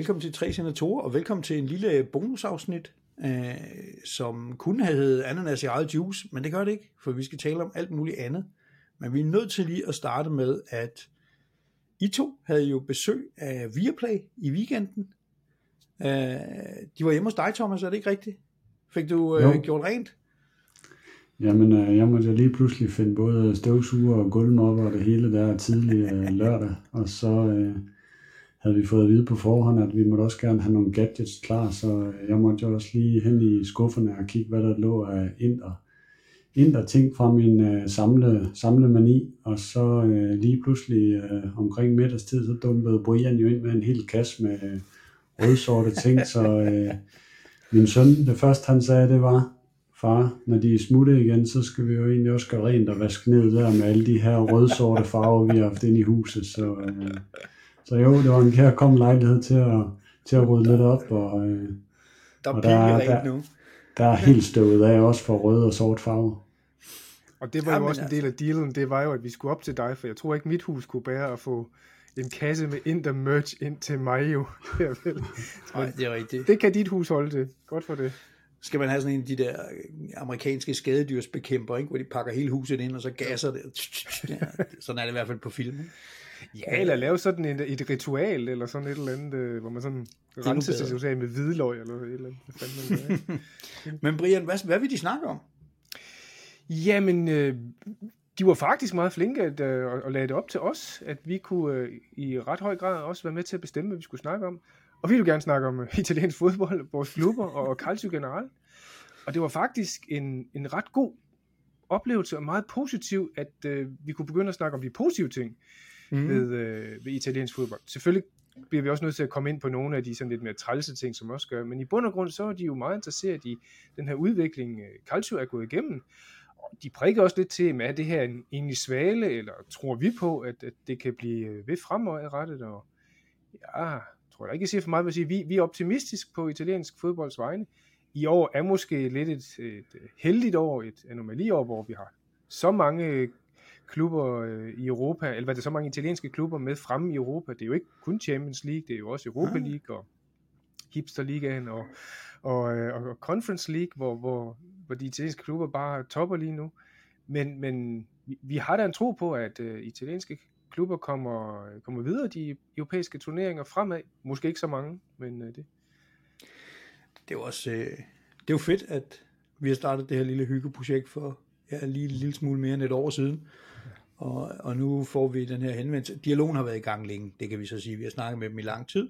Velkommen til Tre Senatorer, og velkommen til en lille bonusafsnit, øh, som kunne have heddet Ananas i eget juice, men det gør det ikke, for vi skal tale om alt muligt andet. Men vi er nødt til lige at starte med, at I to havde jo besøg af Viaplay i weekenden. Øh, de var hjemme hos dig, Thomas, er det ikke rigtigt? Fik du øh, gjort rent? Jamen, øh, jeg måtte lige pludselig finde både støvsuger og gulvmopper og det hele der tidlig øh, lørdag, og så øh, havde vi fået at vide på forhånd, at vi måtte også gerne have nogle gadgets klar, så jeg måtte jo også lige hen i skufferne og kigge, hvad der lå af inder, inder ting fra min øh, samle, samle mani, og så øh, lige pludselig øh, omkring middagstid, så dumpede Brian jo ind med en hel kasse med øh, rødsorte ting, så øh, min søn, det første han sagde, det var, far, når de er smutte igen, så skal vi jo egentlig også gøre rent og vaske ned der med alle de her rødsorte farver, vi har haft ind i huset. Så, øh, så jo, det var en kærkommen lejlighed til at, til at rydde lidt op. Og, øh, der, og der, der, nu. der er helt støvet af også for rød og sort farve. Og det var jo også en del af dealen, det var jo, at vi skulle op til dig, for jeg tror ikke, mit hus kunne bære at få en kasse med Inter merch ind til mig jo. Nej, det er rigtigt. Det kan dit hus holde til. Godt for det skal man have sådan en af de der amerikanske skadedyrsbekæmper, ikke? hvor de pakker hele huset ind, og så gasser det. Ja, sådan er det i hvert fald på film. Ikke? Ja, eller lave sådan en, et ritual, eller sådan et eller andet, øh, hvor man sådan renser sig selv med hvidløg, eller et eller andet. Man Men Brian, hvad, hvad vil de snakke om? Jamen, øh, de var faktisk meget flinke at, øh, at lade det op til os, at vi kunne øh, i ret høj grad også være med til at bestemme, hvad vi skulle snakke om. Og vi vil gerne snakke om øh, italiensk fodbold, vores klubber og calcio generelt. Og det var faktisk en, en ret god oplevelse og meget positiv, at øh, vi kunne begynde at snakke om de positive ting mm. ved, øh, ved italiensk fodbold. Selvfølgelig bliver vi også nødt til at komme ind på nogle af de sådan lidt mere trælse ting, som også gør, men i bund og grund så er de jo meget interesseret i den her udvikling, øh, Calcio er gået igennem, og de prikker også lidt til, er det her en egentlig svale, eller tror vi på, at, at det kan blive øh, ved fremadrettet, og ja, tror jeg ikke, jeg siger for meget, at sige, vi, vi er optimistisk på italiensk fodbolds vegne. I år er måske lidt et, et øh, heldigt år, et anomaliår, hvor vi har så mange klubber øh, i Europa, eller hvad det så mange italienske klubber med fremme i Europa. Det er jo ikke kun Champions League, det er jo også Europa League og Hipster Ligaen og, og, øh, og Conference League, hvor, hvor, hvor de italienske klubber bare topper lige nu. Men, men vi har da en tro på, at uh, italienske klubber kommer, kommer videre de europæiske turneringer fremad. Måske ikke så mange, men uh, det. Det er jo også øh, det er jo fedt, at vi har startet det her lille hyggeprojekt for ja, lige en lille smule mere end et år siden. Og, og nu får vi den her henvendelse. Dialogen har været i gang længe, det kan vi så sige. Vi har snakket med dem i lang tid.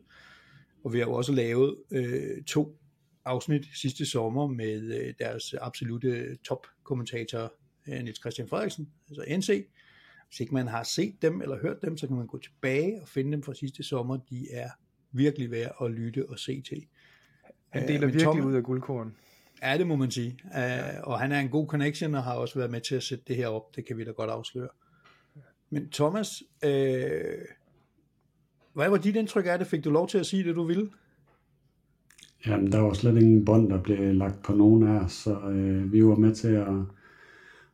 Og vi har jo også lavet øh, to afsnit sidste sommer med øh, deres absolute topkommentator, øh, Niels Christian Frederiksen, altså NC, hvis ikke man har set dem eller hørt dem, så kan man gå tilbage og finde dem fra sidste sommer. De er virkelig værd at lytte og se til. Han deler uh, virkelig Tom, ud af guldkorn. Ja, det må man sige. Uh, og han er en god connection og har også været med til at sætte det her op. Det kan vi da godt afsløre. Men Thomas, uh, hvad var dit indtryk af det? Fik du lov til at sige det, du ville? Jamen, der var slet ingen bånd, der blev lagt på nogen af os, så uh, vi var med til at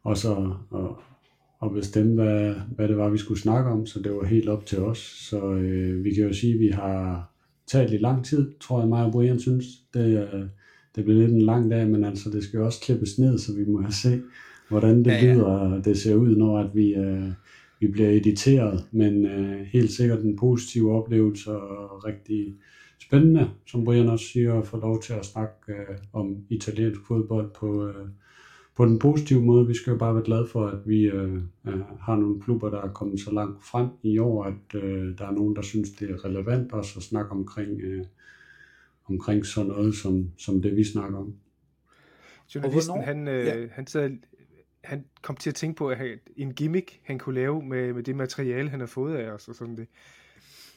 også at, og bestemme, hvad, hvad det var, vi skulle snakke om, så det var helt op til os. Så øh, vi kan jo sige, at vi har taget lidt lang tid, tror jeg mig og Brian synes. Det, øh, det blev lidt en lang dag, men altså det skal jo også klippes ned, så vi må have se, hvordan det ja, ja. lyder, og det ser ud, når at vi, øh, vi bliver editeret. Men øh, helt sikkert en positiv oplevelse og rigtig spændende, som Brian også siger, at få lov til at snakke øh, om italiensk fodbold på, øh, på den positive måde. Vi skal jo bare være glade for, at vi øh, øh, har nogle klubber, der er kommet så langt frem i år, at øh, der er nogen, der synes, det er relevant også at snakke omkring, øh, omkring sådan noget, som, som det vi snakker om. Journalisten, han, øh, ja. han, sad, han kom til at tænke på at have en gimmick, han kunne lave med, med det materiale, han har fået af os og sådan det.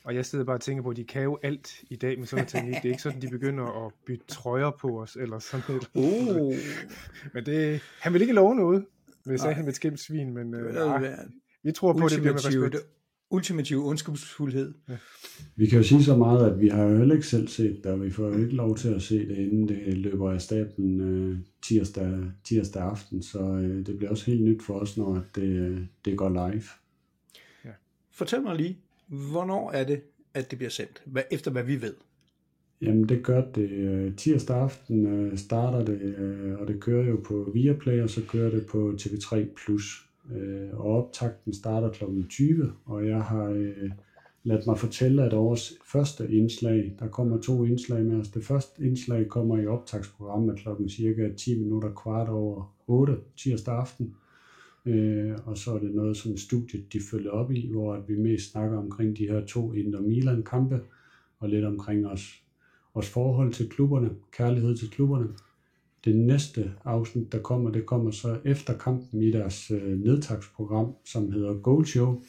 Og jeg sidder bare og tænker på, at de kan jo alt i dag med sådan en teknik. Det er ikke sådan, de begynder at bytte trøjer på os, eller sådan noget. Uh. men det, han vil ikke love noget, hvis han vil skæmme svin, men øh, nej, vi tror på, det bliver med respekt. Ultimativ ondskabsfuldhed. Ja. Vi kan jo sige så meget, at vi har jo heller ikke selv set det, og vi får jo ikke lov til at se det, inden det løber af stablen øh, tirsdag, tirsdag aften, så øh, det bliver også helt nyt for os, når det, øh, det går live. Ja. Fortæl mig lige, Hvornår er det, at det bliver sendt? Hvad, efter hvad vi ved? Jamen det gør det øh, tirsdag aften øh, starter det, øh, og det kører jo på Viaplay, og så kører det på TV3+. Øh, og optakten starter kl. 20, og jeg har øh, ladt mig fortælle, at vores første indslag, der kommer to indslag med os. Det første indslag kommer i optagsprogrammet klokken cirka 10 minutter kvart over 8 tirsdag aften. Øh, og så er det noget, som studiet de følger op i, hvor vi mest snakker omkring de her to Inter Milan kampe, og lidt omkring os, vores forhold til klubberne, kærlighed til klubberne. Det næste afsnit, der kommer, det kommer så efter kampen i deres øh, nedtagsprogram, som hedder Goal Show.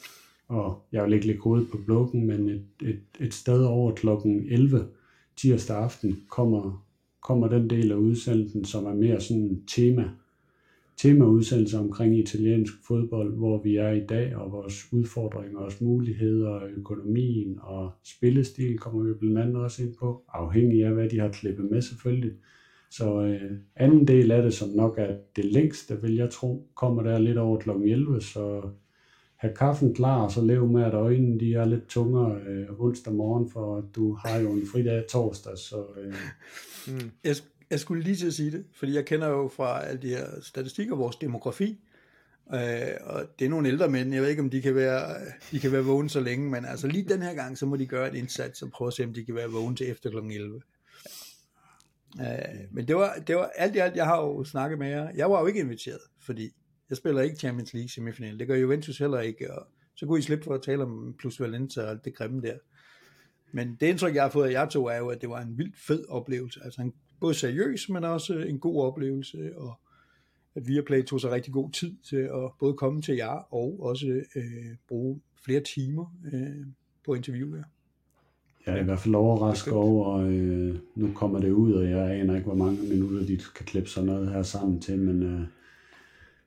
Og jeg vil ikke lægge hovedet på bloggen, men et, et, et sted over klokken 11 tirsdag aften kommer, kommer den del af udsendelsen, som er mere sådan en tema, temaudsendelse omkring italiensk fodbold, hvor vi er i dag, og vores udfordringer, vores muligheder, økonomien og spillestil kommer vi blandt andet også ind på, afhængig af hvad de har klippet med selvfølgelig. Så øh, anden del af det, som nok er det længste, vil jeg tro, kommer der lidt over kl. 11, så have kaffen klar, og så leve med, at øjnene de er lidt tungere øh, onsdag morgen, for du har jo en fridag torsdag, så... Øh... Mm. Jeg, jeg skulle lige til at sige det, fordi jeg kender jo fra alle de her statistikker vores demografi, øh, og det er nogle ældre mænd, jeg ved ikke om de kan være, de kan være vågne så længe, men altså lige den her gang, så må de gøre et indsats og prøve at se, om de kan være vågne til efter kl. 11. Øh, men det var, det var alt i alt, jeg har jo snakket med jer. Jeg var jo ikke inviteret, fordi jeg spiller ikke Champions League semifinal. Det gør Juventus heller ikke, og så kunne I slippe for at tale om plus Valencia og alt det grimme der. Men det indtryk, jeg har fået af jer to, er jo, at det var en vildt fed oplevelse. Altså en både seriøs, men også en god oplevelse, og at Viaplay tog sig rigtig god tid til at både komme til jer, og også øh, bruge flere timer øh, på interviewer. Jeg er i hvert fald overrasket over, og øh, nu kommer det ud, og jeg aner ikke, hvor mange minutter de kan klippe sådan noget her sammen til, men øh,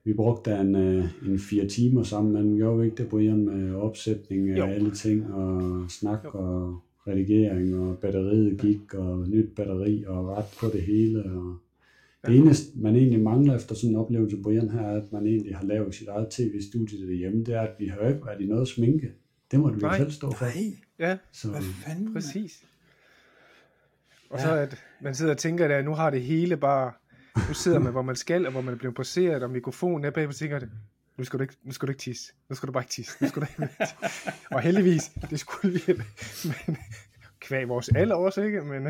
vi brugte en, øh, en fire timer sammen, men gjorde vi ikke det, Brian, med opsætning af jo. alle ting, og snak jo. og redigering, og batteriet gik, og nyt batteri, og ret på det hele. Og det eneste, man egentlig mangler efter sådan en oplevelse, Brian, her, er, at man egentlig har lavet sit eget tv-studie derhjemme, det er, at vi har ikke været i noget sminke. Det må du jo selv stå for. Nej. Ja, så, Hvad fanden? Præcis. Og ja. så at man sidder og tænker, at nu har det hele bare, nu sidder man, hvor man skal, og hvor man bliver placeret, og mikrofonen er bag, og tænker, nu skal du ikke, nu skal du ikke tisse. Nu skal du bare ikke tisse. Nu skal du ikke tisse. og heldigvis, det skulle vi, men kvæg vores alder også, ikke? Men,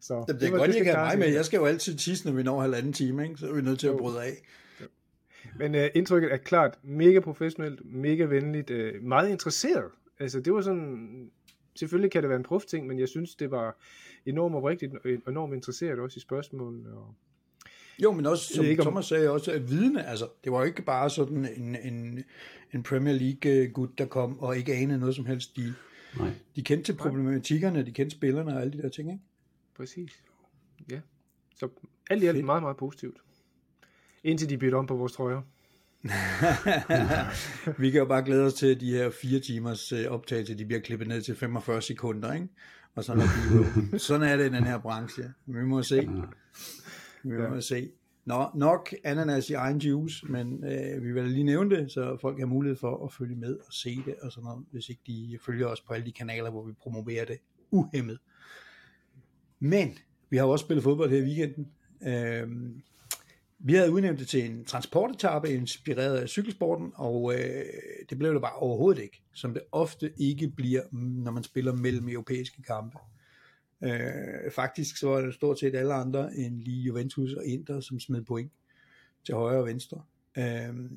så, det, det er godt, jeg kan mig med. Jeg skal jo altid tisse, når vi når halvanden time, ikke? så er vi nødt til at bryde af. Men uh, indtrykket er klart mega professionelt, mega venligt, uh, meget interesseret. Altså det var sådan, selvfølgelig kan det være en prof ting, men jeg synes, det var enormt oprigtigt, enormt interesseret også i spørgsmålene. Og, jo, men også, som ikke, om... Thomas sagde, også at vidne, altså, det var jo ikke bare sådan en, en, en Premier League-gut, der kom og ikke anede noget som helst. De, Nej. de kendte til problematikkerne, de kendte spillerne og alle de der ting, ikke? Præcis. Ja. Så alt i alt meget, meget positivt. Indtil de bytter om på vores trøjer. vi kan jo bare glæde os til, at de her fire timers øh, optagelse, de bliver klippet ned til 45 sekunder, ikke? Og sådan er, det, sådan er det i den her branche. Vi må se. Vi må ja. se. Nå, nok ananas i egen juice, men øh, vi vil lige nævne det, så folk har mulighed for at følge med og se det, og sådan noget, hvis ikke de følger os på alle de kanaler, hvor vi promoverer det uhemmet. Men vi har jo også spillet fodbold her i weekenden. Øh, vi havde udnævnt det til en transportetappe, inspireret af cykelsporten, og øh, det blev det bare overhovedet ikke, som det ofte ikke bliver, mm, når man spiller mellem europæiske kampe. Øh, faktisk så var det stort set alle andre end lige Juventus og Inter, som smed point til højre og venstre. Øh,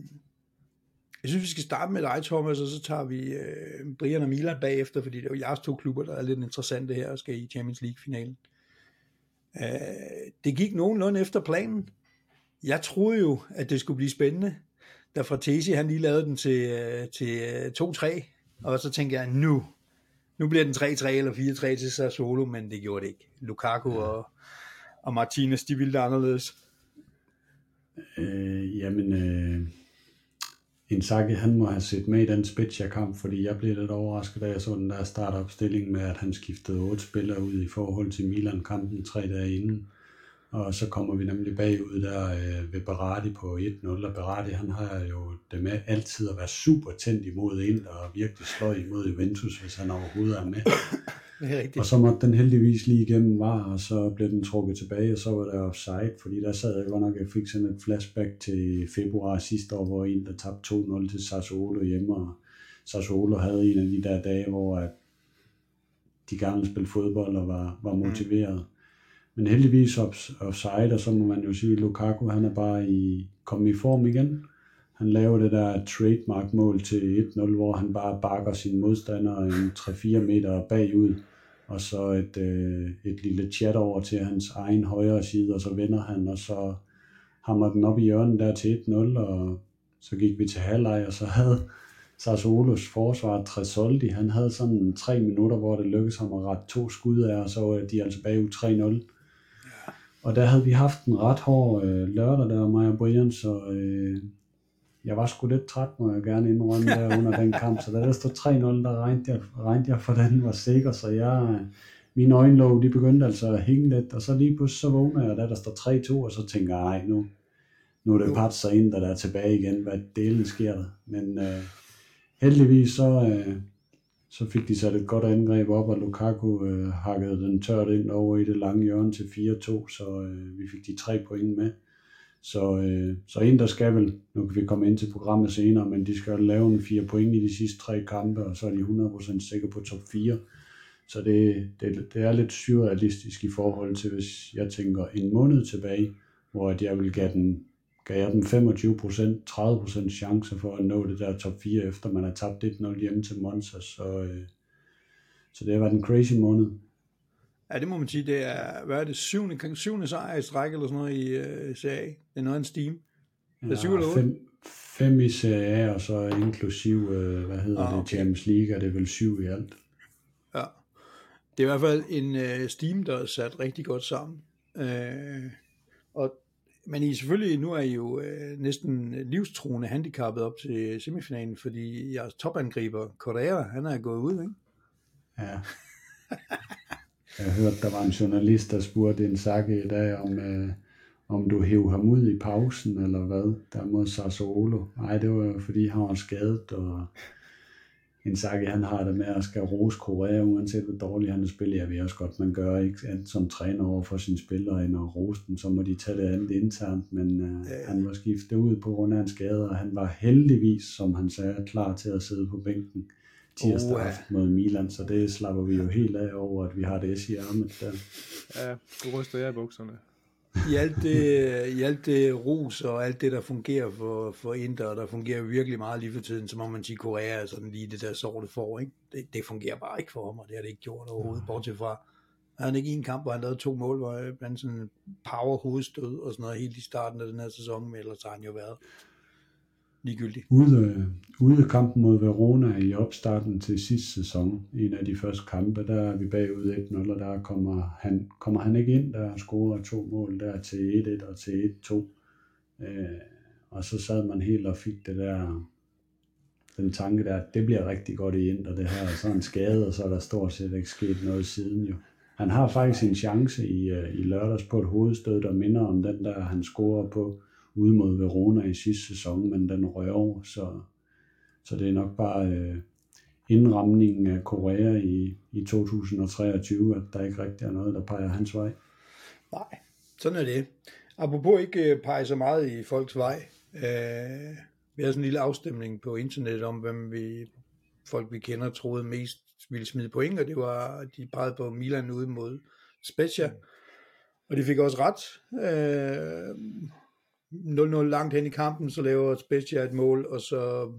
jeg synes, vi skal starte med dig, Thomas, og så tager vi øh, Brian og Milan bagefter, fordi det er jo jeres to klubber, der er lidt interessante her og skal i Champions League-finalen. Øh, det gik nogenlunde efter planen. Jeg troede jo, at det skulle blive spændende, da Fratesi han lige lavede den til, øh, til 2-3, øh, og så tænkte jeg, nu, nu bliver den 3-3 eller 4-3 til Sassuolo, men det gjorde det ikke. Lukaku ja. og, og Martinez, de ville det anderledes. Øh, jamen, øh, Inzaghi, han må have set med i den Spezia-kamp, fordi jeg blev lidt overrasket, da jeg så den der startopstilling med, at han skiftede otte spillere ud i forhold til Milan-kampen tre dage inden. Og så kommer vi nemlig bagud der øh, ved Berardi på 1-0, og Berardi han har jo det med altid at være super tændt imod ind og virkelig slå imod Juventus, hvis han overhovedet er med. Det er rigtigt. Og så måtte den heldigvis lige igennem var, og så blev den trukket tilbage, og så var der offside, fordi der sad jeg godt nok, jeg fik sådan et flashback til februar sidste år, hvor en, der tabte 2-0 til Sassuolo hjemme, og Sassuolo havde en af de der dage, hvor at de gerne ville spille fodbold og var, var motiveret. Mm. Men heldigvis offside, og så må man jo sige, at Lukaku han er bare i, kommet i form igen. Han laver det der trademark mål til 1-0, hvor han bare bakker sin modstander en 3-4 meter bagud, og så et, øh, et lille chat over til hans egen højre side, og så vender han, og så hammer den op i hjørnet der til 1-0, og så gik vi til halvleg, og så havde Sassuolos forsvar Tresoldi, han havde sådan tre minutter, hvor det lykkedes ham at rette to skud af, og så var de altså bagud 3-0. Og der havde vi haft en ret hård øh, lørdag der, mig og Brian, så øh, jeg var sgu lidt træt, må jeg gerne indrømme der under den kamp. Så da der stod 3-0, der regnede jeg, regnede jeg for, den var sikker, så jeg, mine øjenlåg, de begyndte altså at hænge lidt, og så lige pludselig så vågner jeg, da der står 3-2, og så tænker jeg, ej, nu, nu er det pat sig ind, der er tilbage igen, hvad delen sker der. Men øh, heldigvis så, øh, så fik de sat et godt angreb op, og Lukaku øh, hakkede den tørt ind over i det lange hjørne til 4-2, så øh, vi fik de tre point med. Så, øh, så en, der skal vel, nu kan vi komme ind til programmet senere, men de skal lave en fire point i de sidste tre kampe, og så er de 100% sikre på top 4. Så det, det, det er lidt surrealistisk i forhold til, hvis jeg tænker en måned tilbage, hvor at jeg vil give den, gav jeg dem 25%, 30% chance for at nå det der top 4, efter man har tabt 1-0 hjemme til Monza. Så, øh, så det har været en crazy måned. Ja, det må man sige, det er, hvad er det, syvende, syvende sejr i stræk eller sådan noget i uh, Serie A. Det er noget af en steam. Det er syv eller otte? Fem, fem i Serie A, og så inklusiv, uh, hvad hedder ah, okay. det, Champions League, er det vel syv i alt. Ja, det er i hvert fald en uh, steam, der er sat rigtig godt sammen. Og men I selvfølgelig, nu er I jo øh, næsten livstruende handicappet op til semifinalen, fordi jeres topangriber, Correa, han er gået ud, ikke? Ja. Jeg hørte, der var en journalist, der spurgte en sakke i dag, om, øh, om du hævde ham ud i pausen, eller hvad, der mod Sassuolo. Nej, det var fordi han var skadet, og en sakke, han har det med at skal rose Korea, uanset hvor dårlig han er spillet. Jeg ved også godt, man gør ikke som træner over for sine spillere, end at rose dem, så må de tage det andet internt, men øh, ja, ja. han var skiftet ud på grund af en skade, og han var heldigvis, som han sagde, klar til at sidde på bænken tirsdag uh, aften mod Milan, så det slapper vi jo helt af over, at vi har det i ærmet der. Ja, du ryster jeg i bukserne. I alt, det, I alt det ros og alt det, der fungerer for, for Inter, der fungerer virkelig meget lige for tiden, så må man sige, Korea er sådan lige det der sorte for, ikke? Det, det fungerer bare ikke for ham, og det har det ikke gjort overhovedet, bortset fra, han havde ikke en kamp, hvor han lavede to mål, hvor han sådan power hovedstød og sådan noget helt i starten af den her sæson, men ellers har han jo været ligegyldigt. Ude, ude kampen mod Verona i opstarten til sidste sæson, en af de første kampe, der er vi bagud 1-0, og der kommer han, kommer han ikke ind, der scorer to mål der til 1-1 og til 1-2. Øh, og så sad man helt og fik det der, den tanke der, at det bliver rigtig godt i Inter, det her, og så en skade, og så er der stort set ikke sket noget siden jo. Han har faktisk en chance i, øh, i lørdags på et hovedstød, der minder om den der, han scorer på ude mod Verona i sidste sæson, men den røg over, så, så det er nok bare øh, indramningen af Korea i, i 2023, at der ikke rigtig er noget, der peger hans vej. Nej, sådan er det. Apropos ikke øh, pege så meget i folks vej, øh, vi har sådan en lille afstemning på internet om, hvem vi, folk vi kender troede mest ville smide point, og det var, de pegede på Milan ude mod Spezia, og de fik også ret. Øh, 0-0 langt hen i kampen, så laver Spezia et mål, og så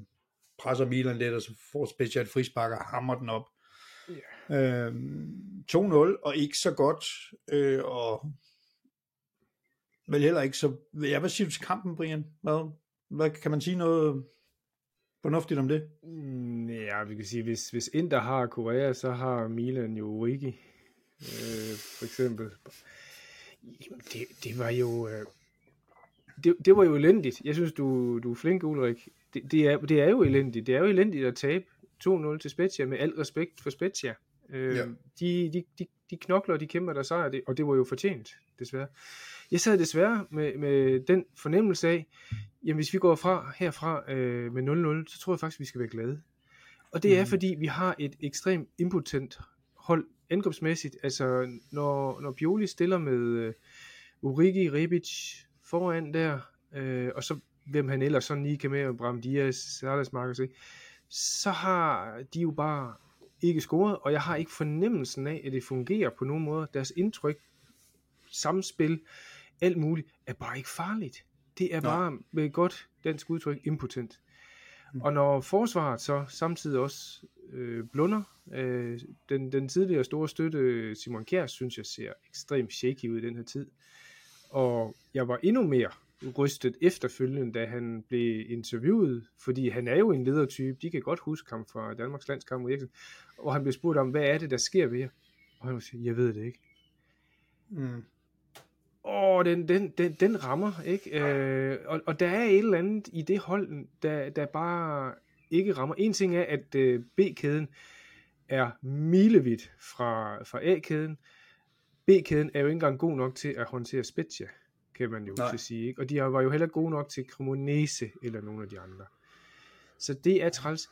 presser Milan lidt, og så får Spezia et frispark og hammer den op. Yeah. Øhm, 2-0, og ikke så godt, øh, og vel heller ikke så... Ja, hvad siger du til kampen, Brian? Hvad, hvad kan man sige noget fornuftigt om det? Mm, ja, vi kan sige, hvis, hvis Inter har Korea, så har Milan jo Origi, øh, for eksempel. Jamen, det, det var jo... Øh, det, det var jo elendigt. Jeg synes, du, du er flink, Ulrik. Det, det, er, det er jo elendigt. Det er jo elendigt at tabe 2-0 til Spezia, med al respekt for Spezia. Øh, ja. de, de, de, de knokler, de kæmper der sejr, det, og det var jo fortjent, desværre. Jeg sad desværre med, med den fornemmelse af, jamen hvis vi går fra herfra øh, med 0-0, så tror jeg faktisk, vi skal være glade. Og det er mm. fordi, vi har et ekstremt impotent hold angrebsmæssigt, altså når, når Pioli stiller med øh, Urigi, Rebic foran der, øh, og så hvem han ellers sådan lige kan med, Bram Diaz, Sardes Marcus, så har de jo bare ikke scoret, og jeg har ikke fornemmelsen af, at det fungerer på nogen måde. Deres indtryk, samspil, alt muligt, er bare ikke farligt. Det er bare med et godt dansk udtryk impotent. Mm. Og når forsvaret så samtidig også øh, blunder, øh, den, den tidligere store støtte Simon Kjær, synes jeg ser ekstremt shaky ud i den her tid. Og jeg var endnu mere rystet efterfølgende, da han blev interviewet, fordi han er jo en ledertype, de kan godt huske ham fra Danmarks landskamp mod Eriksen, og han blev spurgt om, hvad er det, der sker ved jer? Og han siger, jeg ved det ikke. Mm. Åh, den, den, den, den rammer, ikke? Øh, og, og der er et eller andet i det hold, der, der bare ikke rammer. En ting er, at øh, B-kæden er milevidt fra, fra A-kæden. B-kæden er jo ikke engang god nok til at håndtere Spezia, kan man jo så sige. Ikke? Og de var jo heller gode nok til Cremonese eller nogle af de andre. Så det er træls.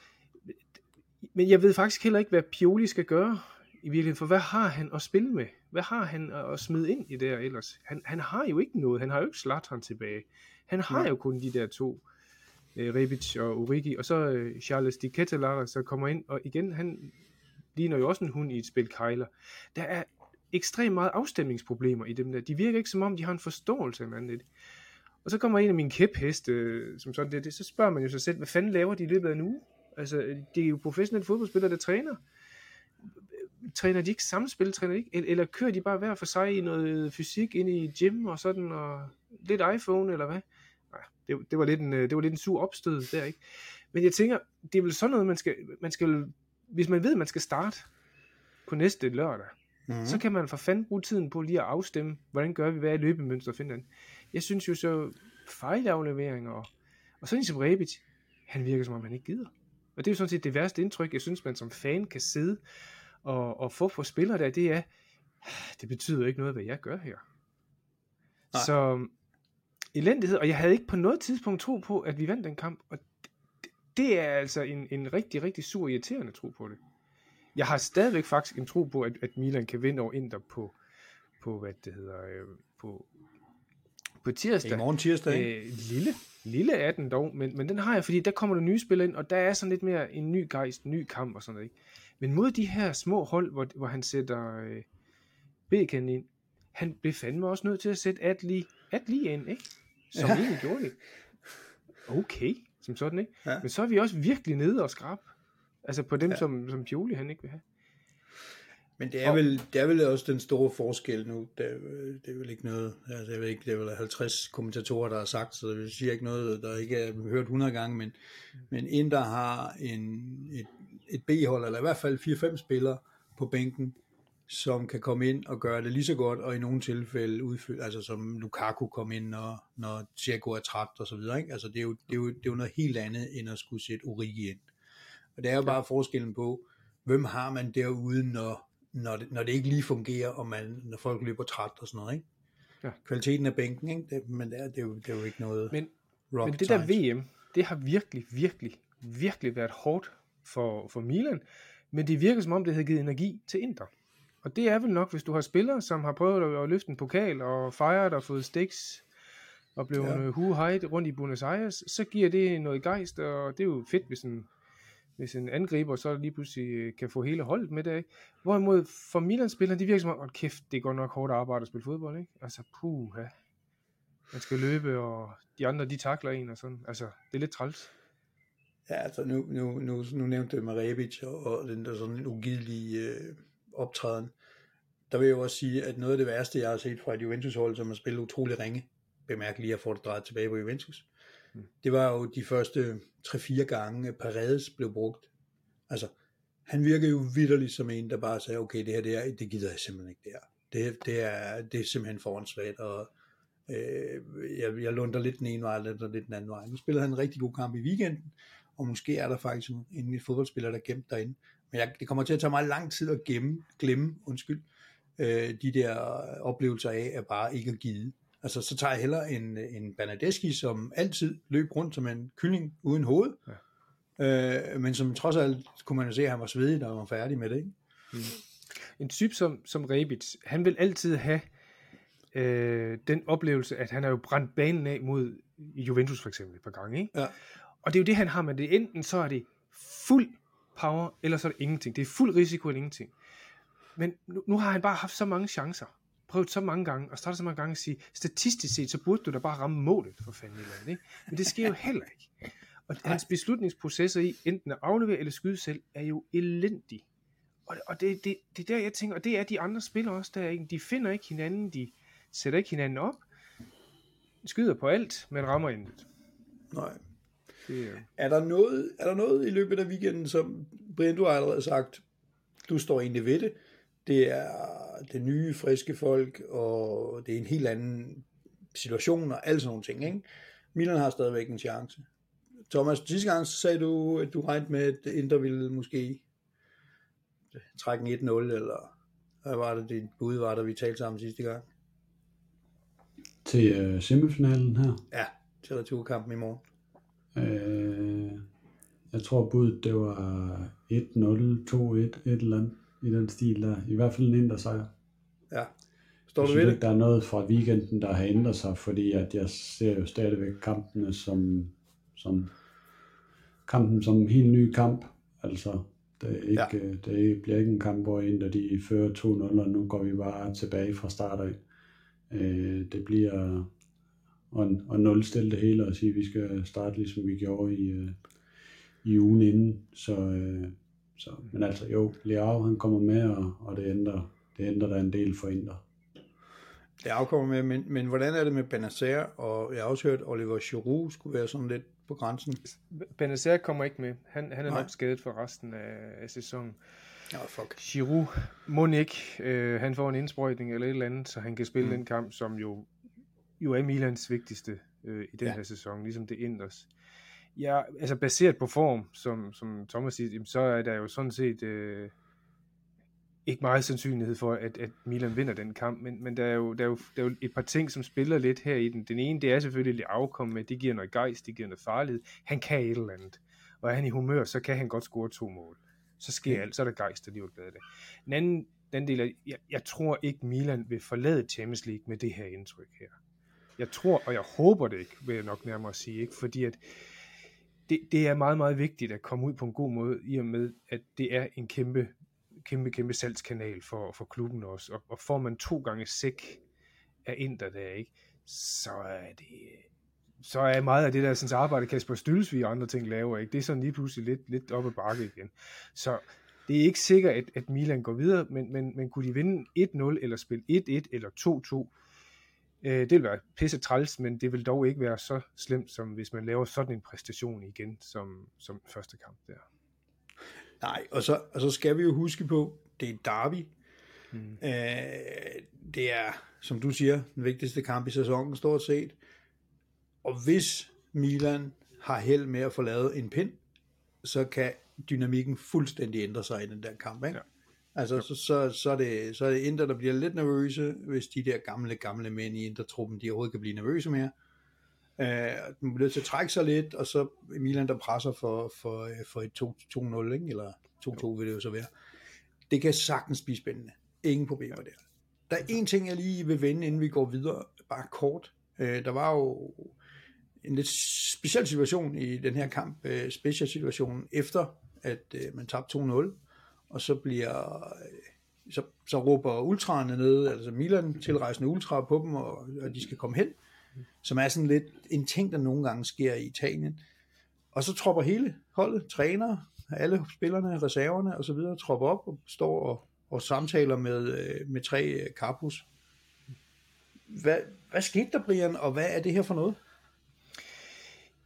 Men jeg ved faktisk heller ikke, hvad Pioli skal gøre i virkeligheden, for hvad har han at spille med? Hvad har han at smide ind i der ellers? Han, han har jo ikke noget. Han har jo ikke Zlatan tilbage. Han har Nej. jo kun de der to, øh, Rebic og Origi, og så øh, Charles Di Ketelaere, så kommer ind, og igen, han ligner jo også en hund i et spil kejler. Der er ekstremt meget afstemningsproblemer i dem der. De virker ikke som om, de har en forståelse af mandet. Og så kommer en af mine kæpheste, øh, som sådan det, det, så spørger man jo sig selv, hvad fanden laver de i løbet af en uge? Altså, det er jo professionelle fodboldspillere, der træner. Træner de ikke samspil, træner de ikke, eller, kører de bare hver for sig i noget fysik ind i gym og sådan, og lidt iPhone, eller hvad? Nej, det, det, var lidt en, øh, det var lidt en sur opstød der, ikke? Men jeg tænker, det er vel sådan noget, man skal, man skal hvis man ved, at man skal starte på næste lørdag, Mm. så kan man for fanden bruge tiden på lige at afstemme, hvordan gør vi, hvad er løbemønster den. Jeg synes jo så, fejlafleveringer, og, og sådan som Rebic, han virker som om han ikke gider. Og det er jo sådan set det værste indtryk, jeg synes, man som fan kan sidde og, og få på spillere der, det er, det betyder ikke noget, hvad jeg gør her. Nej. Så elendighed, og jeg havde ikke på noget tidspunkt tro på, at vi vandt den kamp, og det, det er altså en, en rigtig, rigtig sur irriterende tro på det. Jeg har stadigvæk faktisk en tro på, at, at Milan kan vinde over Inter på, på hvad det hedder, øh, på, på tirsdag. I morgen tirsdag, ikke? Øh, lille, lille er den dog, men, men den har jeg, fordi der kommer der nye spillere ind, og der er sådan lidt mere en ny gejst, en ny kamp og sådan noget. Ikke? Men mod de her små hold, hvor, hvor han sætter øh, Bacon ind, han blev fandme også nødt til at sætte Atli, Atli ind, ikke? Som ja. egentlig gjorde det. Okay, som sådan, ikke? Ja. Men så er vi også virkelig nede og skrab. Altså på dem, Ja. som, som Pioli han ikke vil have. Men det er, vel, det er vel også den store forskel nu. Det er, det er vel ikke noget, altså jeg ved ikke, det er vel 50 kommentatorer, der har sagt, så det siger ikke noget, der ikke er hørt 100 gange, men, men Inter har en, et, et B-hold, eller i hvert fald 4-5 spillere på bænken, som kan komme ind og gøre det lige så godt, og i nogle tilfælde udfylde, altså som Lukaku kom ind, når, når Thiago er træt og så videre, ikke? Altså det er, jo, det, er jo, det er jo noget helt andet, end at skulle sætte Origi ind. Og det er jo bare forskellen på, hvem har man derude, når, når, det, når det ikke lige fungerer, og man, når folk løber træt og sådan noget, ikke? Ja. Kvaliteten af bænken, ikke? Det, men det er, det, er jo, det er jo ikke noget Men, men det der science. VM, det har virkelig, virkelig, virkelig været hårdt for, for Milan, men det virker som om, det havde givet energi til Inter. Og det er vel nok, hvis du har spillere, som har prøvet at, løfte en pokal og fejret og fået stiks og blevet Ja. ja. hu rundt i Buenos Aires, så giver det noget gejst, og det er jo fedt, hvis en, hvis en angriber så lige pludselig øh, kan få hele holdet med det. Ikke? Hvorimod for Milan-spillerne, de virker som om, oh, kæft, det går nok hårdt arbejde at spille fodbold, ikke? Altså, puha. Man skal løbe, og de andre, de takler en og sådan. Altså, det er lidt træls. Ja, altså nu, nu, nu, nu nævnte jeg Marebic og, og den der sådan en ugidelig øh, optræden. Der vil jeg jo også sige, at noget af det værste, jeg har set fra et Juventus-hold, som har spillet utrolig ringe, bemærk lige at få det drejet tilbage på Juventus, det var jo de første 3-4 gange, at Paredes blev brugt. Altså, han virker jo vidderligt som en, der bare sagde, okay, det her, det, det gider jeg simpelthen ikke, det her. Det, det, er, det er simpelthen foransvagt, og øh, jeg, jeg lunder lidt den ene vej, og lidt den anden vej. Nu spillede han en rigtig god kamp i weekenden, og måske er der faktisk en, en fodboldspiller, der er gemt derinde. Men jeg, det kommer til at tage meget lang tid at gemme, glemme undskyld, øh, de der oplevelser af, at bare ikke at give. Altså, så tager jeg hellere en, en Bernadeschi, som altid løb rundt som en kylling uden hoved, ja. øh, men som trods alt kunne man jo se, at han var svedig, da han var færdig med det. Ikke? en type som, som Rebic, han vil altid have øh, den oplevelse, at han har jo brændt banen af mod Juventus for eksempel et par gange. Ikke? Ja. Og det er jo det, han har med det. Enten så er det fuld power, eller så er det ingenting. Det er fuld risiko eller ingenting. Men nu, nu har han bare haft så mange chancer. Prøvet så mange gange, og startet så mange gange at sige, statistisk set, så burde du da bare ramme målet for fanden eller andet, ikke? Men det sker jo heller ikke. Og hans beslutningsprocesser i enten at aflevere eller skyde selv, er jo elendig. Og, og det, det, det er der, jeg tænker, og det er de andre spillere også, der ikke, de finder ikke hinanden, de sætter ikke hinanden op, skyder på alt, men rammer intet. Nej. Det, er- Er der, noget, er der noget i løbet af weekenden, som Brian, du har allerede sagt, du står egentlig ved det. Det er det nye, friske folk, og det er en helt anden situation og alle sådan nogle ting. Ikke? Milan har stadigvæk en chance. Thomas, sidste gang så sagde du, at du regnede med, at Inter ville måske trække en 1-0, eller hvad var det, dit bud var, da vi talte sammen sidste gang? Til øh, semifinalen her. Ja, til returkampen i morgen. Øh, jeg tror budet det var 1-0, 2-1, et eller andet i den stil der. I hvert fald en indre sejr. Ja. Står du ved ikke, det? der er noget fra weekenden, der har ændret sig, fordi at jeg ser jo stadigvæk kampene som, som kampen som en helt ny kamp. Altså, det, er ikke, Ja. ja. det bliver ikke en kamp, hvor en af de fører 2-0, og nu går vi bare tilbage fra start af. Øh, det bliver at, at nulstille det hele og sige, at vi skal starte ligesom vi gjorde i, øh, i ugen inden. Så, øh, så, men altså jo, Leao han kommer med, og, og det ændrer, det ændrer der en del for Inter. Det afkommer med, men, men hvordan er det med Benacer, og jeg har også hørt, at Oliver Giroud skulle være sådan lidt på grænsen. Benacer kommer ikke med. Han, han er Nej. nok skadet for resten af, af sæsonen. Ja, fuck. Giroud må ikke. Øh, han får en indsprøjtning eller et eller andet, så han kan spille Mm. den kamp, som jo, jo er Milans vigtigste øh, i den Ja. ja. her sæson, ligesom det Inders. Ja, altså baseret på form, som, som Thomas siger, så er der jo sådan set øh, ikke meget sandsynlighed for, at, at Milan vinder den kamp, men, men der, er jo, der, er jo, der er jo et par ting, som spiller lidt her i den. Den ene, det er selvfølgelig lidt afkom med, det giver noget gejst, det giver noget farlighed. Han kan et eller andet. Og er han i humør, så kan han godt score to mål. Så sker alt, så er der gejst alligevel af det. Den anden, den del er, jeg, jeg tror ikke Milan vil forlade Champions League med det her indtryk her. Jeg tror, og jeg håber det ikke, vil jeg nok nærmere sige, ikke? fordi at det, det er meget, meget vigtigt at komme ud på en god måde, i og med, at det er en kæmpe, kæmpe, kæmpe salgskanal for, for klubben også. Og, og får man to gange sæk af Inter der, ikke? så er det så er meget af det der sådan, arbejde, Kasper Stylsvig og andre ting laver, ikke? det er sådan lige pludselig lidt, lidt op ad bakke igen. Så det er ikke sikkert, at, at Milan går videre, men, men, men kunne de vinde 1-0, eller spille 1-1, eller 2-2, øh, det vil være pisse træls, men det vil dog ikke være så slemt, som hvis man laver sådan en præstation igen, som, som første kamp der. Nej, og så, og så skal vi jo huske på, det er Derby. Mm. Øh, det er, som du siger, den vigtigste kamp i sæsonen stort set. Og hvis Milan har held med at få lavet en pind, så kan dynamikken fuldstændig ændre sig i den der kamp. Ikke? Ja. Altså, så, så, så, er det, så er det Inter, der bliver lidt nervøse, hvis de der gamle, gamle mænd i Inter-truppen, de overhovedet kan blive nervøse mere. Øh, den bliver til at trække sig lidt, og så Milan, der presser for, for, for et 2-0, ikke? eller 2-2 vil det jo så være. Det kan sagtens blive spændende. Ingen problemer der. Der er en ting, jeg lige vil vende, inden vi går videre, bare kort. Øh, der var jo en lidt speciel situation i den her kamp, øh, special situation, efter at øh, man tabte 2-0, og så bliver øh, så, så råber ultraerne ned, altså Milan tilrejsende ultra på dem, og, og de skal komme hen, som er sådan lidt en ting, der nogle gange sker i Italien. Og så tropper hele holdet, træner, alle spillerne, reserverne og så videre, tropper op og står og, og samtaler med, øh, med tre øh, kapus. Hvad, hvad skete der, Brian, og hvad er det her for noget?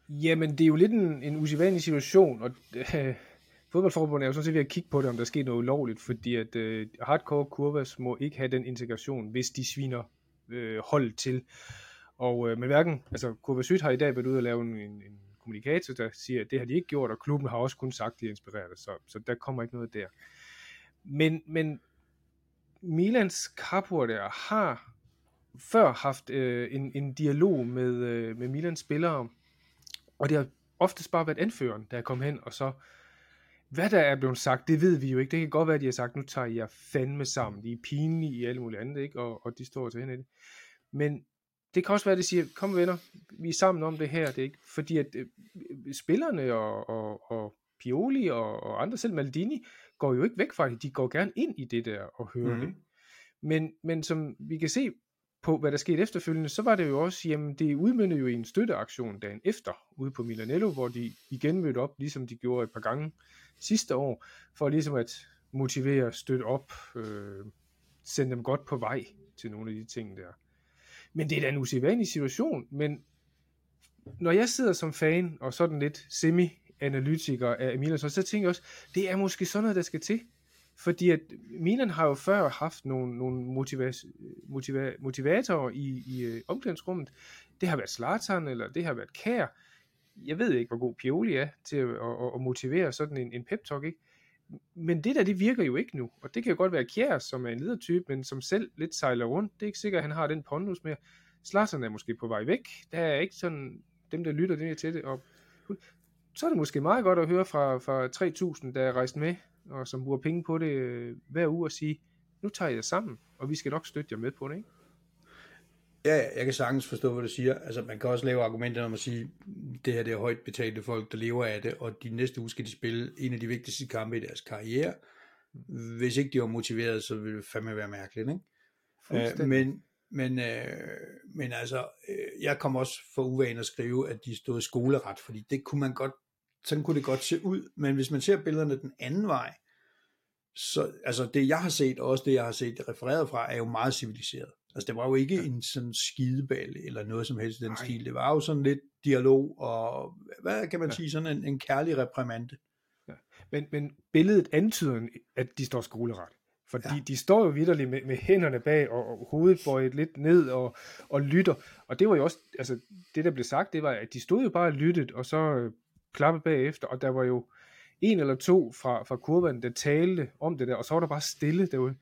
Jamen, det er jo lidt en, en usædvanlig situation, og øh, fodboldforbundet er jo sådan set ved at kigge på det, om der sker noget ulovligt, fordi at øh, hardcore kurvas må ikke have den integration, hvis de sviner øh, hold til. Og, øh, men hverken, altså Kurva Syd har i dag været ude og lave en, en, en kommunikator, der siger, at det har de ikke gjort, og klubben har også kun sagt, at de er inspireret, så, så der kommer ikke noget der. Men, men Milans kapoer der har før haft øh, en, en dialog med, øh, med Milans spillere, og det har oftest bare været anføreren, der er kommet hen, og så hvad der er blevet sagt, det ved vi jo ikke. Det kan godt være, at de har sagt, nu tager jeg fandme sammen. De er pinlige i alle mulige andet, ikke? Og, og de står til hende i det. Men det kan også være, at de siger, kom venner, vi er sammen om det her. Det er ikke, fordi at øh, spillerne og, og, og Pioli og, og andre, selv Maldini, går jo ikke væk fra det. De går gerne ind i det der og hører mm. det. Men, men som vi kan se på, hvad der skete efterfølgende, så var det jo også, jamen det udmyndede jo i en støtteaktion dagen efter, ude på Milanello, hvor de igen mødte op, ligesom de gjorde et par gange sidste år, for ligesom at motivere, støtte op, øh, sende dem godt på vej til nogle af de ting der. Men det er da en usædvanlig situation, men når jeg sidder som fan, og sådan lidt semi-analytiker af Emilia, så tænker jeg også, det er måske sådan noget, der skal til. Fordi at Milan har jo før haft nogle, nogle motiva- motiva- motivatorer i, i øh, omklædningsrummet. Det har været Zlatan, eller det har været Kær. Jeg ved ikke, hvor god Pioli er til at, at, at motivere sådan en, en pep-talk, ikke? Men det der, det virker jo ikke nu. Og det kan jo godt være Kjær, som er en ledertype, men som selv lidt sejler rundt. Det er ikke sikkert, at han har den pondus mere. Zlatan er måske på vej væk. Der er ikke sådan dem, der lytter det til det. Og så er det måske meget godt at høre fra, fra 3.000, der er rejst med og som bruger penge på det øh, hver uge og sige, nu tager jeg sammen, og vi skal nok støtte jer med på det, ikke? Ja, jeg kan sagtens forstå, hvad du siger. Altså, man kan også lave argumenter om at sige, det her det er højt betalte folk, der lever af det, og de næste uge skal de spille en af de vigtigste kampe i deres karriere. Hvis ikke de var motiveret, så ville det fandme være mærkeligt, ikke? Øh, men, men, øh, men altså, øh, jeg kom også for uvanen at skrive, at de stod skoleret, fordi det kunne man godt sådan kunne det godt se ud, men hvis man ser billederne den anden vej, så altså det jeg har set, og også det jeg har set refereret fra, er jo meget civiliseret. Altså det var jo ikke ja. en sådan skideball eller noget som helst i den Nej. stil. Det var jo sådan lidt dialog og, hvad kan man ja. sige, sådan en, en kærlig reprimande. Ja. Men, men billedet antyder, at de står skoleret. Fordi ja. de står jo vidderligt med, med hænderne bag og, og hovedet bøjet lidt ned og, og lytter. Og det var jo også, altså det der blev sagt, det var, at de stod jo bare og lyttede, og så øh, klappe bagefter, og der var jo en eller to fra, fra kurven, der talte om det der, og så var der bare stille derude.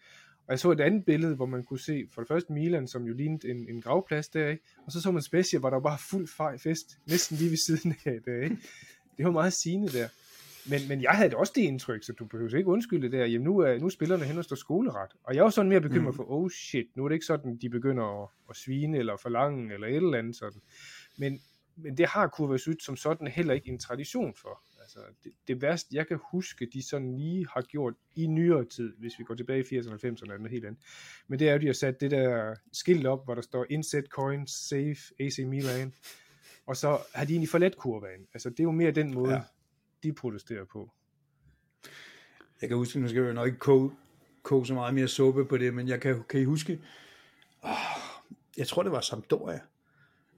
Og jeg så et andet billede, hvor man kunne se for det første Milan, som jo lignede en, en gravplads der, ikke? og så så man Spezia, hvor der var bare fuld fej fest, næsten lige ved siden af det. Ikke? Det var meget sigende der. Men, men jeg havde også det indtryk, så du behøver ikke undskylde det der. Jamen nu er, nu er spillerne hen og står skoleret. Og jeg var sådan mere bekymret mm. for, oh shit, nu er det ikke sådan, de begynder at, at svine eller forlange eller et eller andet sådan. Men, men det har Kurvasut som sådan heller ikke en tradition for. Altså, det, det værste, jeg kan huske, de sådan lige har gjort i nyere tid, hvis vi går tilbage i 80'erne og 90'erne, er noget helt andet. Men det er jo, de har sat det der skilt op, hvor der står Inset Coins, Safe, AC Milan, og så har de egentlig forladt kurven. Altså, det er jo mere den måde, ja. de protesterer på. Jeg kan huske, nu skal jeg nok ikke koge, koge så meget mere suppe på det, men jeg kan, kan I huske, oh, jeg tror det var Sampdoria,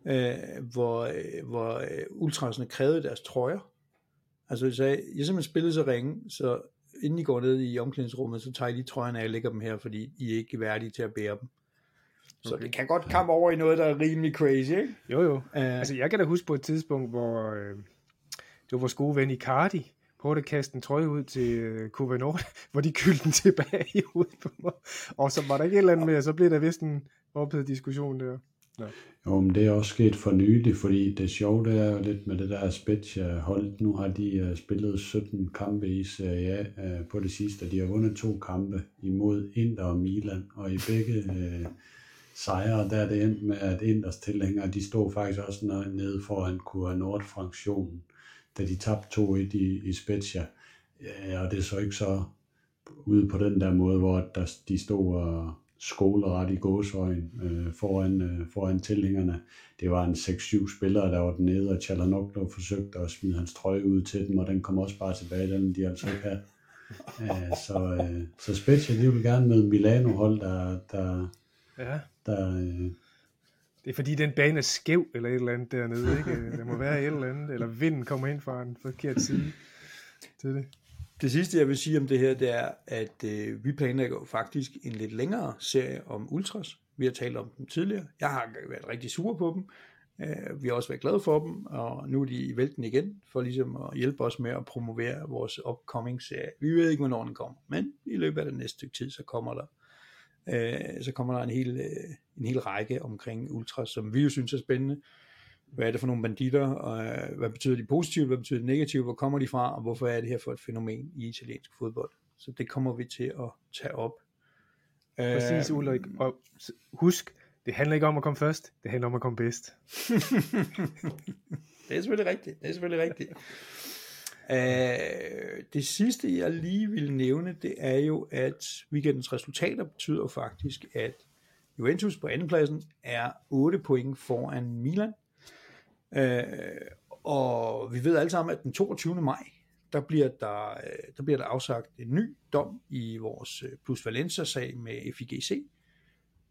øh, hvor, øh, hvor øh, ultrasene krævede deres trøjer. Altså de sagde, jeg simpelthen spillede så ringe, så inden I går ned i omklædningsrummet, så tager I de trøjerne af og lægger dem her, fordi I er ikke værdige til at bære dem. Så okay. det kan godt komme over i noget, der er rimelig crazy, ikke? Jo, jo. Uh, altså, jeg kan da huske på et tidspunkt, hvor øh, det var vores gode ven Icardi, prøvede at kaste en trøje ud til øh, Covenort, hvor de kyldte den tilbage i hovedet på mig. Og så var der ikke et eller andet mere, så blev der vist en ophedet diskussion der. Ja. Jo, men det er også sket for nylig, fordi det sjove det er jo lidt med det der Spezia hold. Nu har de uh, spillet 17 kampe i Serie A uh, på det sidste, de har vundet to kampe imod Inter og Milan, og i begge uh, sejre, der er det endt med, at Inders tilhængere, de stod faktisk også nede foran Kura Nord-fraktionen, da de tabte 2-1 i, i Spezia. Ja, og det er så ikke så ude på den der måde, hvor der, de stod og skoleret i gåsøjen øh, foran, øh, foran tilhængerne. Det var en 6-7 spillere, der var dernede, og Chalanoglu forsøgte at smide hans trøje ud til dem, og den kom også bare tilbage, den de altså ikke havde. Æh, så, øh, så Spezia, de vil gerne med Milano-hold, der, der, ja. der øh, det er fordi, den bane er skæv, eller et eller andet dernede, ikke? Der må være et eller andet, eller vinden kommer ind fra en forkert side til det. Det sidste, jeg vil sige om det her, det er, at øh, vi planlægger faktisk en lidt længere serie om Ultras. Vi har talt om dem tidligere. Jeg har været rigtig sur på dem. Øh, vi har også været glade for dem, og nu er de i vælten igen, for ligesom at hjælpe os med at promovere vores upcoming serie. Vi ved ikke, hvornår den kommer, men i løbet af det næste stykke tid, så kommer der øh, så kommer der en hel, øh, en hel række omkring Ultras, som vi jo synes er spændende hvad er det for nogle banditter, og øh, hvad betyder de positivt, hvad betyder de negativt, hvor kommer de fra, og hvorfor er det her for et fænomen i italiensk fodbold. Så det kommer vi til at tage op. Præcis, Øh, Ulrik. Og husk, det handler ikke om at komme først, det handler om at komme bedst. det er selvfølgelig rigtigt. Det er selvfølgelig rigtigt. Uh, det sidste, jeg lige vil nævne, det er jo, at weekendens resultater betyder faktisk, at Juventus på andenpladsen er 8 point foran Milan. Øh, og vi ved alle sammen, at den 22. maj, der bliver der, øh, der bliver der afsagt en ny dom i vores øh, Plus Valencia-sag med FIGC.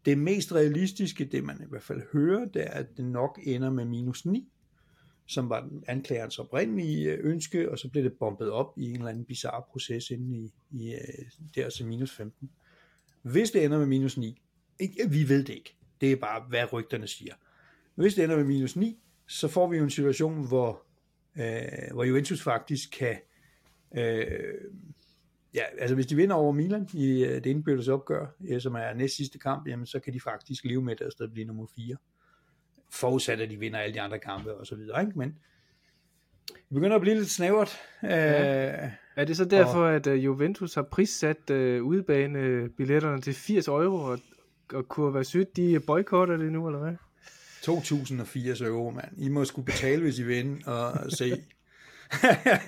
Det mest realistiske, det man i hvert fald hører, det er, at det nok ender med minus 9, som var den anklagerens oprindelige øh, ønske, og så blev det bombet op i en eller anden bizarre proces inde i, i der til minus 15. Hvis det ender med minus 9, ikke, vi ved det ikke. Det er bare, hvad rygterne siger. Hvis det ender med minus 9, så får vi jo en situation, hvor, øh, hvor Juventus faktisk kan øh, ja, altså hvis de vinder over Milan i øh, det indbyrdes opgør, ja, som er næst sidste kamp, jamen så kan de faktisk leve med det og stadig blive nummer 4. Forudsat at de vinder alle de andre kampe og så videre, ikke? Men det begynder at blive lidt snævert. Ja. Øh, Er det så derfor, og... at uh, Juventus har prissat uh, udebane-billetterne til 80 euro, og, og Kurva Syd, de boykotter det nu, eller hvad? 2080 euro, mand. I må skulle betale, hvis I vinder og se.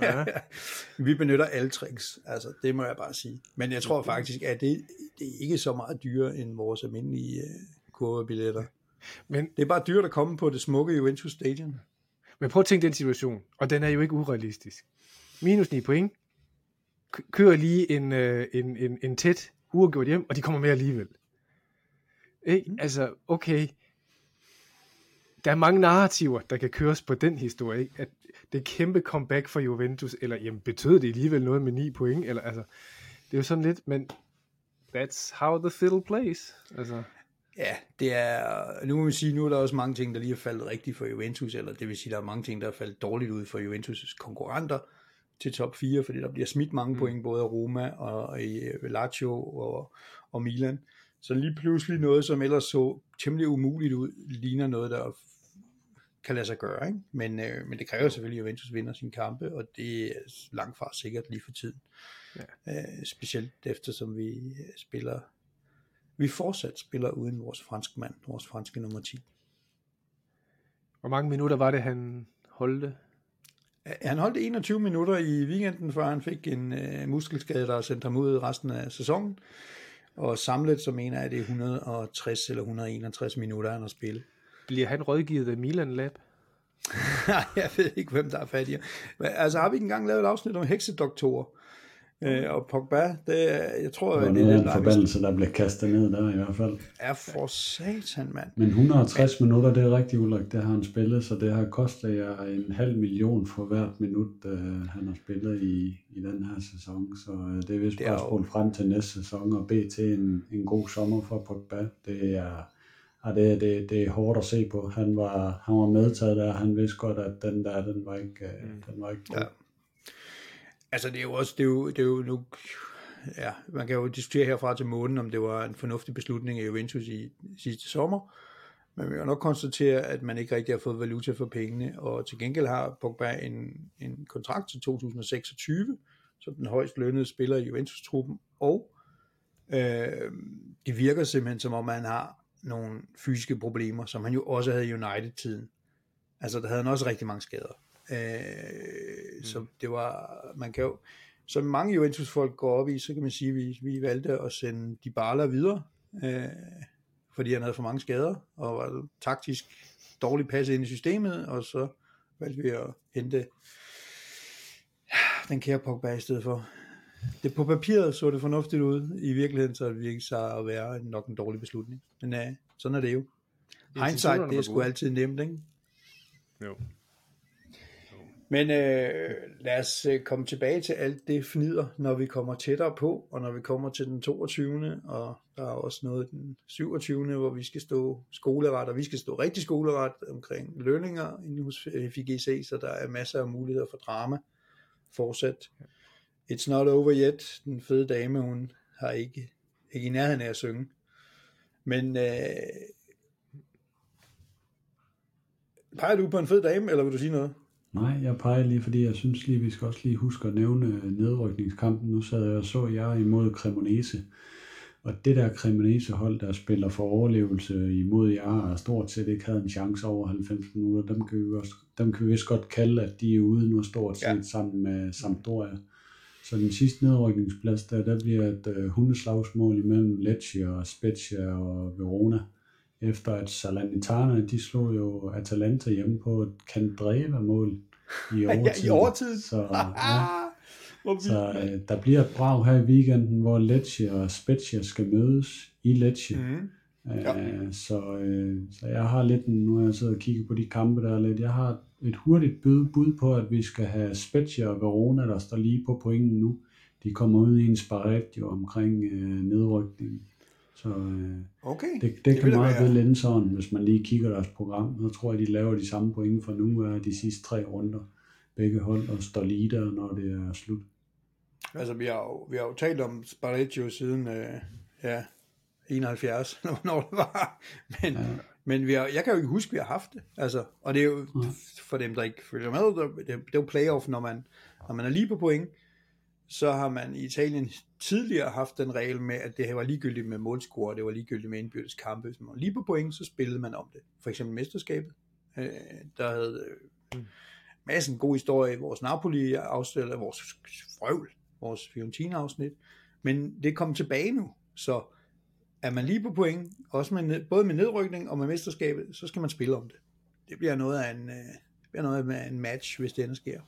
Ja. Vi benytter alle tricks, altså det må jeg bare sige. Men jeg tror faktisk, at det, det er ikke så meget dyrere end vores almindelige uh, kurvebilletter. Men, Det er bare dyrt at komme på det smukke Juventus Stadion. men prøv at tænke den situation, og den er jo ikke urealistisk. Minus 9 point, kører lige en, uh, en, en, en tæt uafgjort hjem, og de kommer med alligevel. Ikke? Altså, okay, der er mange narrativer, der kan køres på den historie, ikke? at det kæmpe comeback for Juventus, eller jamen, betød det alligevel noget med 9 point, eller altså, det er jo sådan lidt, men that's how the fiddle plays. Altså, Ja, det er, nu må vi sige, nu er der også mange ting, der lige er faldet rigtigt for Juventus, eller det vil sige, der er mange ting, der er faldet dårligt ud for Juventus' konkurrenter til top 4, fordi der bliver smidt mange mm. point, både af Roma og i øh, Lazio og, og Milan. Så lige pludselig noget, som ellers så temmelig umuligt ud, ligner noget, der kan lade sig gøre. Ikke? Men, øh, men det kræver selvfølgelig, at Juventus vinder sin kampe, og det er langt fra sikkert lige for tiden. Ja. Øh, specielt eftersom vi øh, spiller vi fortsat spiller uden vores franske mand, vores franske nummer 10. hvor mange minutter var det, han holdte? Han holdt 21 minutter i weekenden, før han fik en øh, muskelskade, der sendte ham ud resten af sæsonen. Og samlet så mener jeg, at det er 160 eller 161 minutter, han har spillet. Bliver han rådgivet af Milan Lab? jeg ved ikke, hvem der er fattigere. Men, altså har vi ikke engang lavet et afsnit om heksedoktorer? Øh, og Pogba, det, er- jeg tror, Det var noget af en der forbandelse, der blev kastet ned der i hvert fald. er for satan, mand. Men 160 minutter, det er rigtig Ulrik, det har han spillet, så det har kostet jer en halv million for hvert minut, øh, han har spillet i, i den her sæson. Så øh, det er vist Det er bare spole frem til næste sæson og bede til en, en god sommer for Pogba. Det er, ja, det, er- det, det er hårdt at se på. Han var, han var medtaget der, han vidste godt, at den der, den var ikke, øh, den var ikke god. Ja. Altså det er jo også, det er jo, det er jo nu, ja, man kan jo diskutere herfra til månen, om det var en fornuftig beslutning af Juventus i sidste sommer, men vi kan nok konstatere, at man ikke rigtig har fået valuta for pengene, og til gengæld har Pogba en, en kontrakt til 2026, som den højst lønnede spiller i Juventus-truppen, og øh, det virker simpelthen som om, han har nogle fysiske problemer, som han jo også havde i United-tiden. Altså, der havde han også rigtig mange skader. Øh, så det var, man kan jo, som mange Juventus-folk går op i, så kan man sige, at vi, vi valgte at sende Dybala videre, øh, fordi han havde for mange skader, og var taktisk dårligt passet ind i systemet, og så valgte vi at hente den kære Pogba i stedet for. Det på papiret så det fornuftigt ud, i virkeligheden så det virkelig sig at være nok en dårlig beslutning. Men øh, sådan er det jo. Hindsight, det er sgu altid nemt, ikke? Jo. Men øh, lad os øh, komme tilbage til alt det fnider, når vi kommer tættere på, og når vi kommer til den 22. Og der er også noget den 27. hvor vi skal stå skoleret, og vi skal stå rigtig skoleret omkring lønninger inde hos FIGC, så der er masser af muligheder for drama fortsat. It's not over yet. Den fede dame, hun har ikke, ikke i nærheden af at synge. Men øh, Peger du på en fed dame, eller vil du sige noget? Nej, jeg peger lige, fordi jeg synes lige, vi skal også lige huske at nævne nedrykningskampen. Nu sad jeg og så jeg imod Cremonese. Og det der Cremonese-hold, der spiller for overlevelse imod jer, og stort set ikke havde en chance over 90 minutter, dem kan vi, også, dem kan vi vist godt kalde, at de er ude nu stort set ja. sammen med Sampdoria. Så den sidste nedrykningsplads, der, der bliver et uh, hundeslagsmål imellem Lecce og Spezia og Verona. Efter at Salernitana, de slog jo Atalanta hjemme på et Candreva-mål i overtid. ja, i overtid. Så, ja. Så uh, der bliver et brag her i weekenden, hvor Lecce og Spezia skal mødes i Lecce. Mm. Ja. Uh, så, uh, så jeg har lidt, nu har jeg siddet og kigget på de kampe der lidt, jeg har et hurtigt bud, bud på, at vi skal have Spezia og Verona, der står lige på pointen nu. De kommer ud i en sparetio omkring øh, nedrykningen. Så øh, okay. det, det, det kan meget vel ende sådan, hvis man lige kigger deres program. Så tror jeg, de laver de samme point for nu er de sidste tre runder. Begge hold og står lige der, når det er slut. Altså, vi har jo, vi har jo talt om Sparecchio siden øh, ja, 71, når det var. Men, ja. Men vi har, jeg kan jo ikke huske, at vi har haft det. Altså, og det er jo, ja. for dem, der ikke følger med, det, det er jo playoff, når man, når man er lige på point, så har man i Italien tidligere haft den regel med, at det her var ligegyldigt med målscore, det var ligegyldigt med indbyrdes kampe. Hvis man var lige på point, så spillede man om det. For eksempel mesterskabet. Øh, der havde øh, massen god historie i vores Napoli-afsnit, eller vores frøvl, vores Fiorentina-afsnit. Men det kom tilbage nu, så er man lige på point, også med, både med nedrykning og med mesterskabet, så skal man spille om det. Det bliver noget af en, øh, det bliver noget af en match, hvis det ender sker.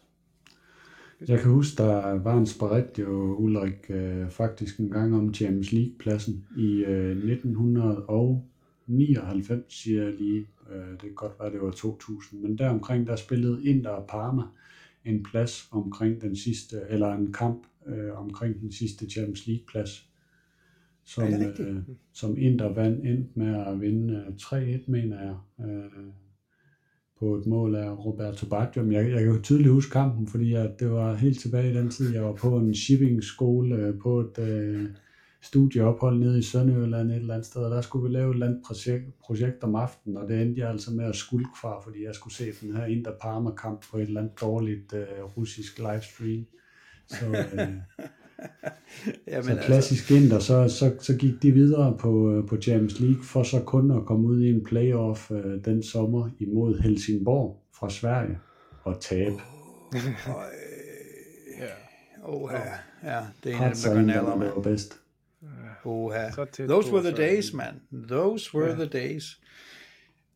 Jeg kan huske, der var en sparet jo Ulrik øh, faktisk en gang om Champions League-pladsen i øh, 1999, siger jeg lige. Øh, det kan godt være, det var 2000, men deromkring, der spillede Inter og Parma en plads omkring den sidste, eller en kamp øh, omkring den sidste Champions League-plads som, øh, som Inter vandt endte med at vinde 3-1, øh, mener jeg, øh, på et mål af Roberto Baggio. Jeg, jeg kan jo tydeligt huske kampen, fordi jeg, det var helt tilbage i den tid, jeg var på en shipping-skole øh, på et øh, studieophold nede i Sønderjylland et eller andet sted, og der skulle vi lave et eller andet projekt, projekt om aftenen, og det endte jeg altså med at skulke fra, fordi jeg skulle se den her Inter-Parma-kamp på et eller andet dårligt øh, russisk livestream. Så, øh, Jamen, så altså- klassisk altså... Inter, så, så, så gik de videre på, øh, på Champions League, for så kun at komme ud i en playoff øh, den sommer imod Helsingborg fra Sverige og tabe. Oh, ja. Oh, ja. ja, det er en af dem, der nærmere med. var bedst. Oh, Those were the days, man. Those were yeah. the days.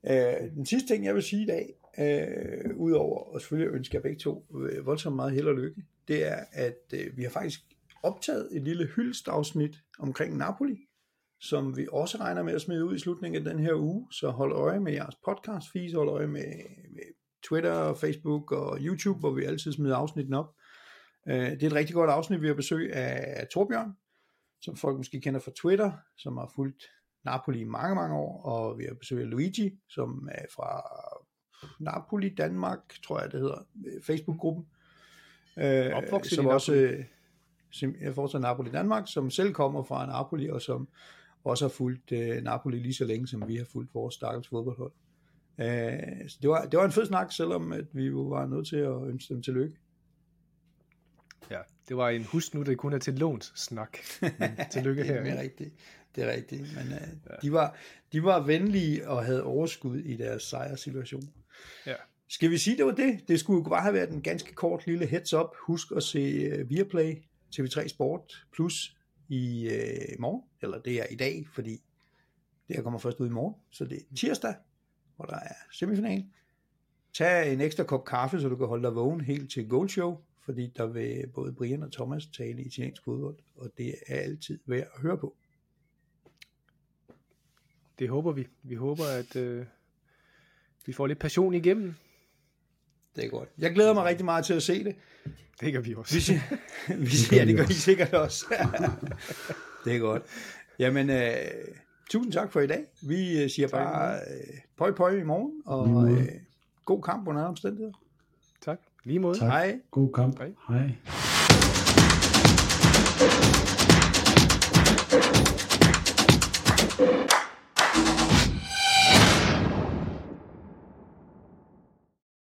Uh, den sidste ting, jeg vil sige i dag, uh, udover at selvfølgelig ønske jer begge to uh, voldsomt meget held og lykke, det er, at uh, vi har faktisk optaget et lille hyldstafsnit omkring Napoli, som vi også regner med at smide ud i slutningen af den her uge, så hold øje med jeres podcast feed, hold øje med, med Twitter, Facebook og YouTube, hvor vi altid smider afsnitten op. Øh, det er et rigtig godt afsnit, vi har besøg af Torbjørn, som folk måske kender fra Twitter, som har fulgt Napoli i mange, mange år, og vi har besøg af Luigi, som er fra Napoli Danmark, tror jeg det hedder, Facebook-gruppen. Øh, som også, jeg fortsat Napoli Danmark, som selv kommer fra Napoli, og som også har fulgt uh, Napoli lige så længe, som vi har fulgt vores stakkels fodboldhold. Uh, så det var, det var en fed snak, selvom at vi jo var nødt til at ønske dem tillykke. Ja, det var en husk nu, det kun er til låns snak. tillykke her. det er rigtigt. Det er rigtigt. Men uh, ja. de, var, de var venlige og havde overskud i deres sejrsituation. Ja. Skal vi sige, det var det? Det skulle jo bare have været en ganske kort lille heads up. Husk at se uh, Viaplay TV3 Sport Plus i øh, morgen, eller det er i dag, fordi det her kommer først ud i morgen, så det er tirsdag, hvor der er semifinal. Tag en ekstra kop kaffe, så du kan holde dig vågen helt til Gold Show, fordi der vil både Brian og Thomas tale i italiensk fodbold, og det er altid værd at høre på. Det håber vi. Vi håber, at øh, vi får lidt passion igennem. Det er godt. Jeg glæder mig rigtig meget til at se det. Det gør vi også. Vi siger, vi siger, ja, det gør I sikkert også. det er godt. Jamen, øh, tusind tak for i dag. Vi øh, siger tak, bare øh, pøj pøj i morgen, og øh, god kamp under omstændigheder. Tak. Lige måde. Tak. Hej. God kamp. Hej. Hej.